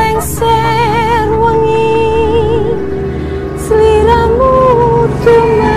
lengser wengi sliramu tumake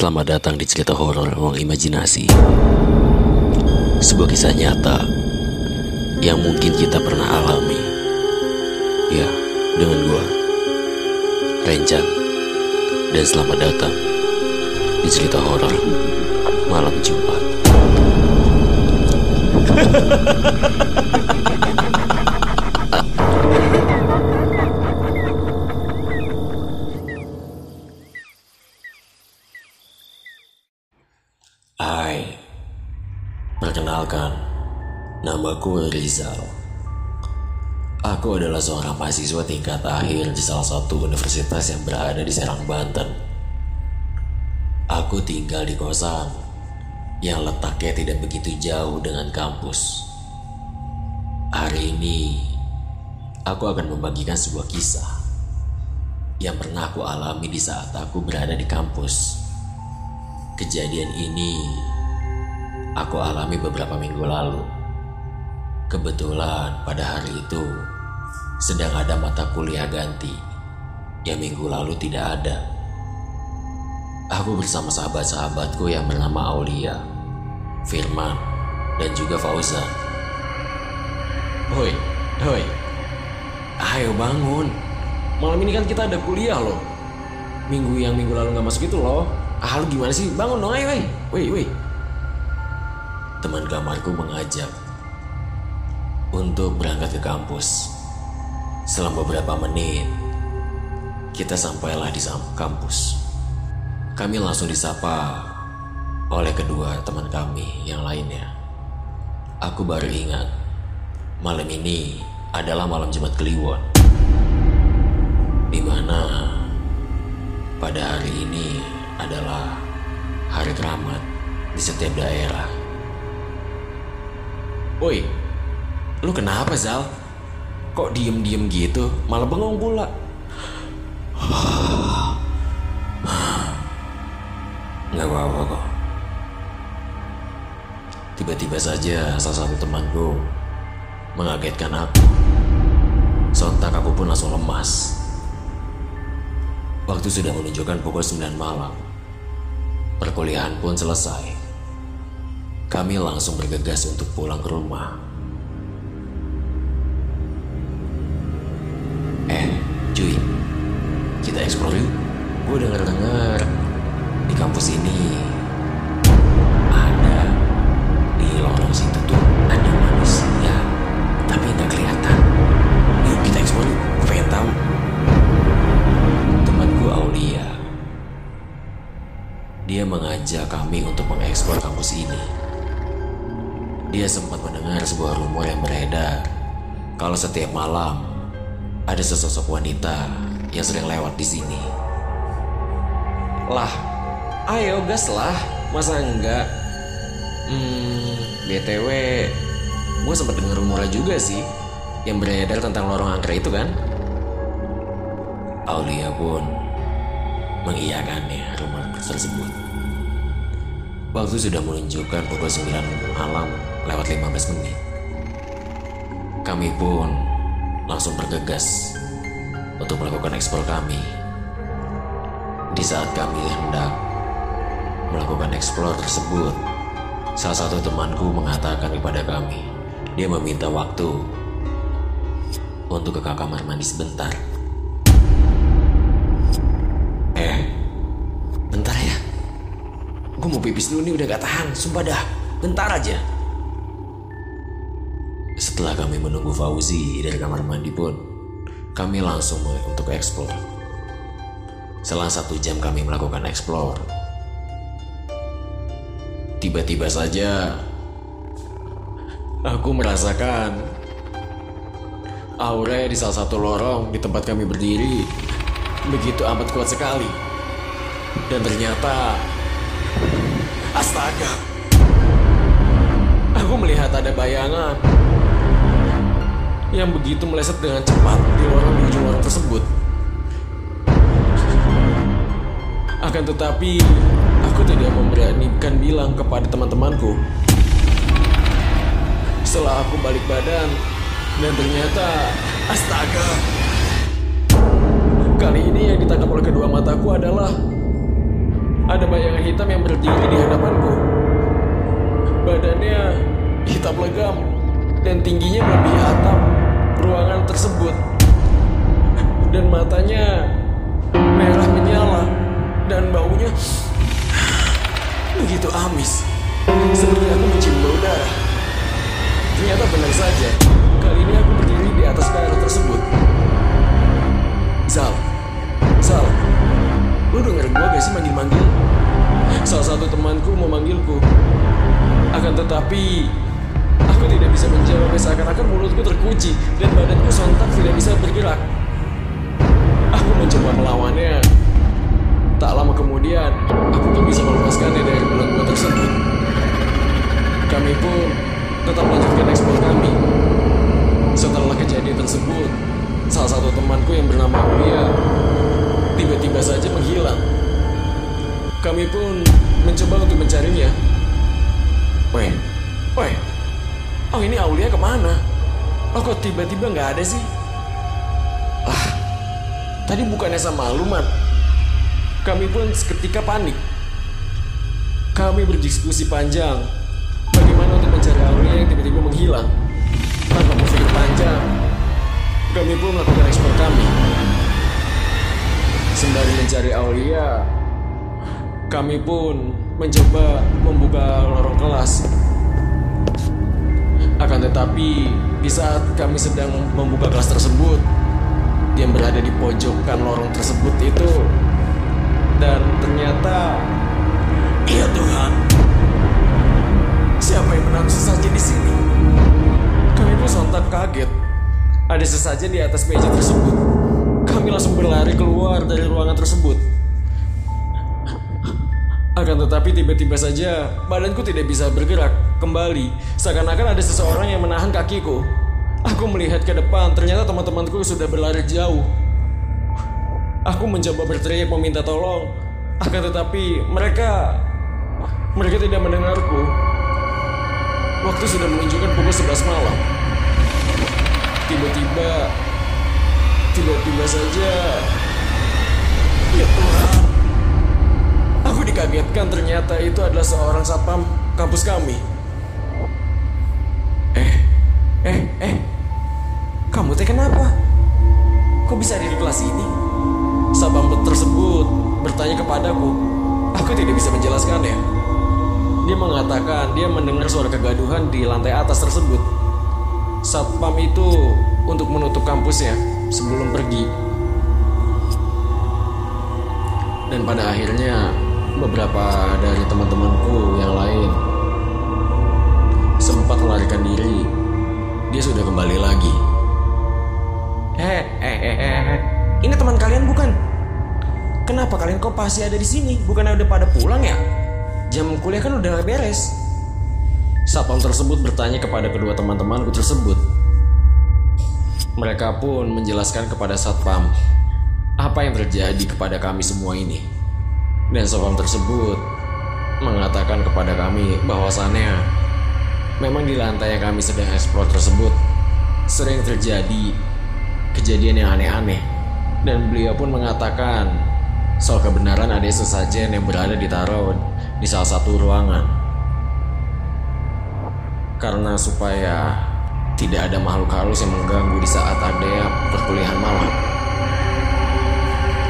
selamat datang di cerita horor ruang imajinasi. Sebuah kisah nyata yang mungkin kita pernah alami. Ya, dengan gua, Renjan. Dan selamat datang di cerita horor malam Jumat. namaku Rizal. Aku adalah seorang mahasiswa tingkat akhir di salah satu universitas yang berada di Serang, Banten. Aku tinggal di kosan yang letaknya tidak begitu jauh dengan kampus. Hari ini, aku akan membagikan sebuah kisah yang pernah aku alami di saat aku berada di kampus. Kejadian ini aku alami beberapa minggu lalu. Kebetulan pada hari itu sedang ada mata kuliah ganti yang minggu lalu tidak ada. Aku bersama sahabat-sahabatku yang bernama Aulia, Firman, dan juga Fauzan. Hoi, hoi, ayo bangun. Malam ini kan kita ada kuliah loh. Minggu yang minggu lalu nggak masuk itu loh. Ah lu gimana sih? Bangun dong ayo, woi. Woi. Teman kamarku mengajak untuk berangkat ke kampus. Selang beberapa menit, kita sampailah di kampus. Kami langsung disapa oleh kedua teman kami yang lainnya. Aku baru ingat, malam ini adalah malam Jumat Kliwon. Di mana pada hari ini adalah hari keramat di setiap daerah. Woi, lu kenapa Zal? Kok diem-diem gitu? Malah bengong pula. Nggak apa-apa kok. Tiba-tiba saja salah satu temanku mengagetkan aku. Sontak aku pun langsung lemas. Waktu sudah menunjukkan pukul 9 malam. Perkuliahan pun selesai. Kami langsung bergegas untuk pulang ke rumah. Kita explore yuk. Gue denger-denger di kampus ini ada di lorong situ tuh ada manusia tapi nggak kelihatan. Yuk kita explore yuk. Gue pengen tahu. Temanku Aulia. Dia mengajak kami untuk mengeksplor kampus ini. Dia sempat mendengar sebuah rumor yang beredar kalau setiap malam ada sesosok wanita yang sering lewat di sini. Lah, ayo gas lah, masa enggak? Hmm, BTW, gue sempat dengar rumornya juga sih yang beredar tentang lorong angker itu kan? Aulia pun mengiyakannya rumor tersebut. Waktu sudah menunjukkan pukul 9 malam lewat 15 menit. Kami pun langsung bergegas untuk melakukan eksplor kami. Di saat kami hendak melakukan eksplor tersebut, salah satu temanku mengatakan kepada kami, dia meminta waktu untuk ke kamar mandi sebentar. Eh, bentar ya. Gue mau pipis dulu nih udah gak tahan, sumpah dah. Bentar aja. Setelah kami menunggu Fauzi dari kamar mandi pun, kami langsung untuk eksplor. Setelah satu jam kami melakukan eksplor, tiba-tiba saja aku merasakan aura di salah satu lorong di tempat kami berdiri begitu amat kuat sekali. Dan ternyata Astaga. Aku melihat ada bayangan yang begitu meleset dengan cepat di lorong ujung lorong tersebut. Akan tetapi, aku tidak memberanikan bilang kepada teman-temanku. Setelah aku balik badan, dan ternyata, astaga, kali ini yang ditangkap oleh kedua mataku adalah ada bayangan hitam yang berdiri di hadapanku. Badannya hitam legam dan tingginya melebihi atap ruangan tersebut. Dan matanya merah menyala dan baunya begitu amis. Seperti aku mencium bau darah. Ternyata benar saja, kali ini aku berdiri di atas daerah tersebut. Zal, Zal, lu denger gua gak sih manggil-manggil? Salah satu temanku memanggilku. Akan tetapi, aku tidak bisa menjawab seakan-akan mulutku terkunci dan badanku sontak tidak bisa bergerak. Aku mencoba melawannya. Tak lama kemudian, aku pun bisa melepaskannya dari belenggu tersebut. Kami pun tetap melanjutkan ekspor kami. Setelah kejadian tersebut, salah satu temanku yang bernama Ulia tiba-tiba saja menghilang. Kami pun mencoba untuk mencarinya. Weh, weh, oh ini Aulia ke mana? Oh kok tiba-tiba nggak ada sih? Ah, tadi bukannya sama lu, Man. Kami pun seketika panik. Kami berdiskusi panjang bagaimana untuk mencari Aulia yang tiba-tiba menghilang. Tanpa berpikir panjang, kami pun melakukan ekspor kami. Sembari mencari Aulia, kami pun mencoba membuka lorong kelas. Tetapi, di saat kami sedang membuka kelas tersebut, yang berada di pojokan lorong tersebut itu, dan ternyata, iya Tuhan, siapa yang menaruh sesajen di sini? Kami pun sontak kaget. Ada sesajen di atas meja tersebut. Kami langsung berlari keluar dari ruangan tersebut. Akan tetapi tiba-tiba saja badanku tidak bisa bergerak kembali. Seakan-akan ada seseorang yang menahan kakiku. Aku melihat ke depan, ternyata teman-temanku sudah berlari jauh. Aku mencoba berteriak meminta tolong. Akan tetapi mereka mereka tidak mendengarku. Waktu sudah menunjukkan pukul 11 malam. Tiba-tiba tiba-tiba saja ya Tuhan dikagetkan ternyata itu adalah seorang satpam kampus kami. Eh eh eh. Kamu teh kenapa? Kok bisa ada di kelas ini? Satpam tersebut bertanya kepadaku. Aku tidak bisa menjelaskannya dia mengatakan dia mendengar suara kegaduhan di lantai atas tersebut. Satpam itu untuk menutup kampusnya sebelum pergi. Dan pada akhirnya beberapa dari teman-temanku yang lain sempat melarikan diri. Dia sudah kembali lagi. Eh, eh, eh, eh, ini teman kalian bukan? Kenapa kalian kok pasti ada di sini? Bukannya udah pada pulang ya? Jam kuliah kan udah beres. Satpam tersebut bertanya kepada kedua teman-temanku tersebut. Mereka pun menjelaskan kepada Satpam apa yang terjadi kepada kami semua ini. Dan Satpam tersebut mengatakan kepada kami bahwasannya memang di lantai yang kami sedang eksplor tersebut sering terjadi kejadian yang aneh-aneh. Dan beliau pun mengatakan soal kebenaran ada sesajen yang berada ditaruh di salah satu ruangan. Karena supaya tidak ada makhluk halus yang mengganggu di saat ada perkuliahan malam.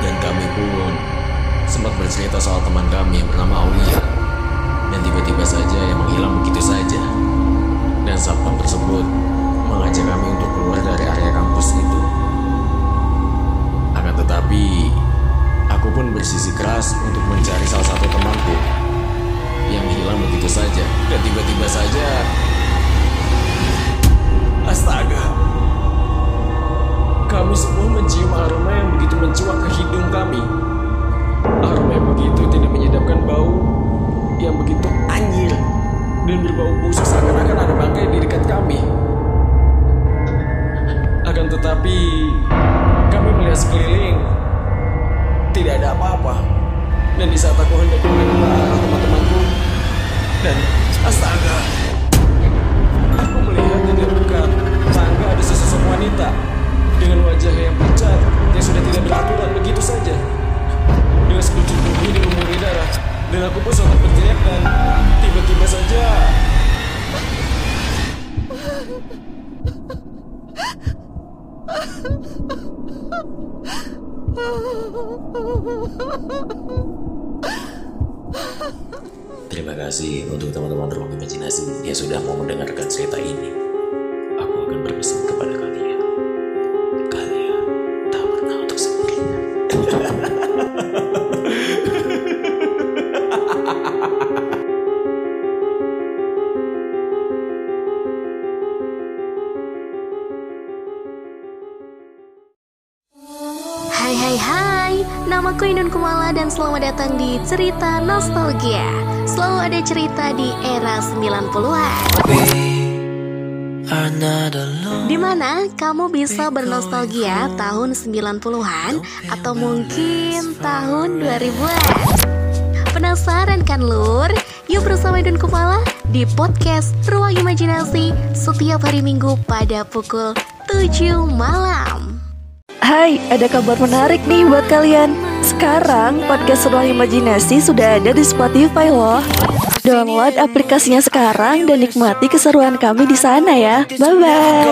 Dan kami pun sempat bercerita soal teman kami yang bernama Aulia. Dan tiba-tiba saja yang menghilang begitu saja. Dan satpam tersebut mengajak kami untuk keluar dari area kampus itu. Akan tetapi, aku pun bersisi keras untuk mencari salah satu temanku yang hilang begitu saja. Dan tiba-tiba saja Astaga. Kami semua mencium aroma yang begitu mencuat ke hidung kami menyedapkan bau yang begitu anjir dan berbau busuk seakan-akan ada bangkai di dekat kami. Akan tetapi kami melihat sekeliling tidak ada apa-apa dan di saat aku hendak mengambil arah teman-temanku dan astaga aku melihat di dekat tangga ada sesosok wanita dengan wajah yang pucat yang sudah tidak berat Terima kasih untuk teman-teman ruang imajinasi yang sudah mau mendengarkan cerita ini. Aku akan berpesan kepada namaku Indun Kumala dan selamat datang di Cerita Nostalgia Selalu ada cerita di era 90-an Di mana kamu bisa bernostalgia tahun 90-an atau mungkin tahun 2000-an Penasaran kan lur? Yuk bersama Indun Kumala di podcast Ruang Imajinasi setiap hari Minggu pada pukul 7 malam Hai, ada kabar menarik nih buat kalian. Sekarang podcast Ruang Imajinasi sudah ada di Spotify loh. Download aplikasinya sekarang dan nikmati keseruan kami di sana ya. Bye bye.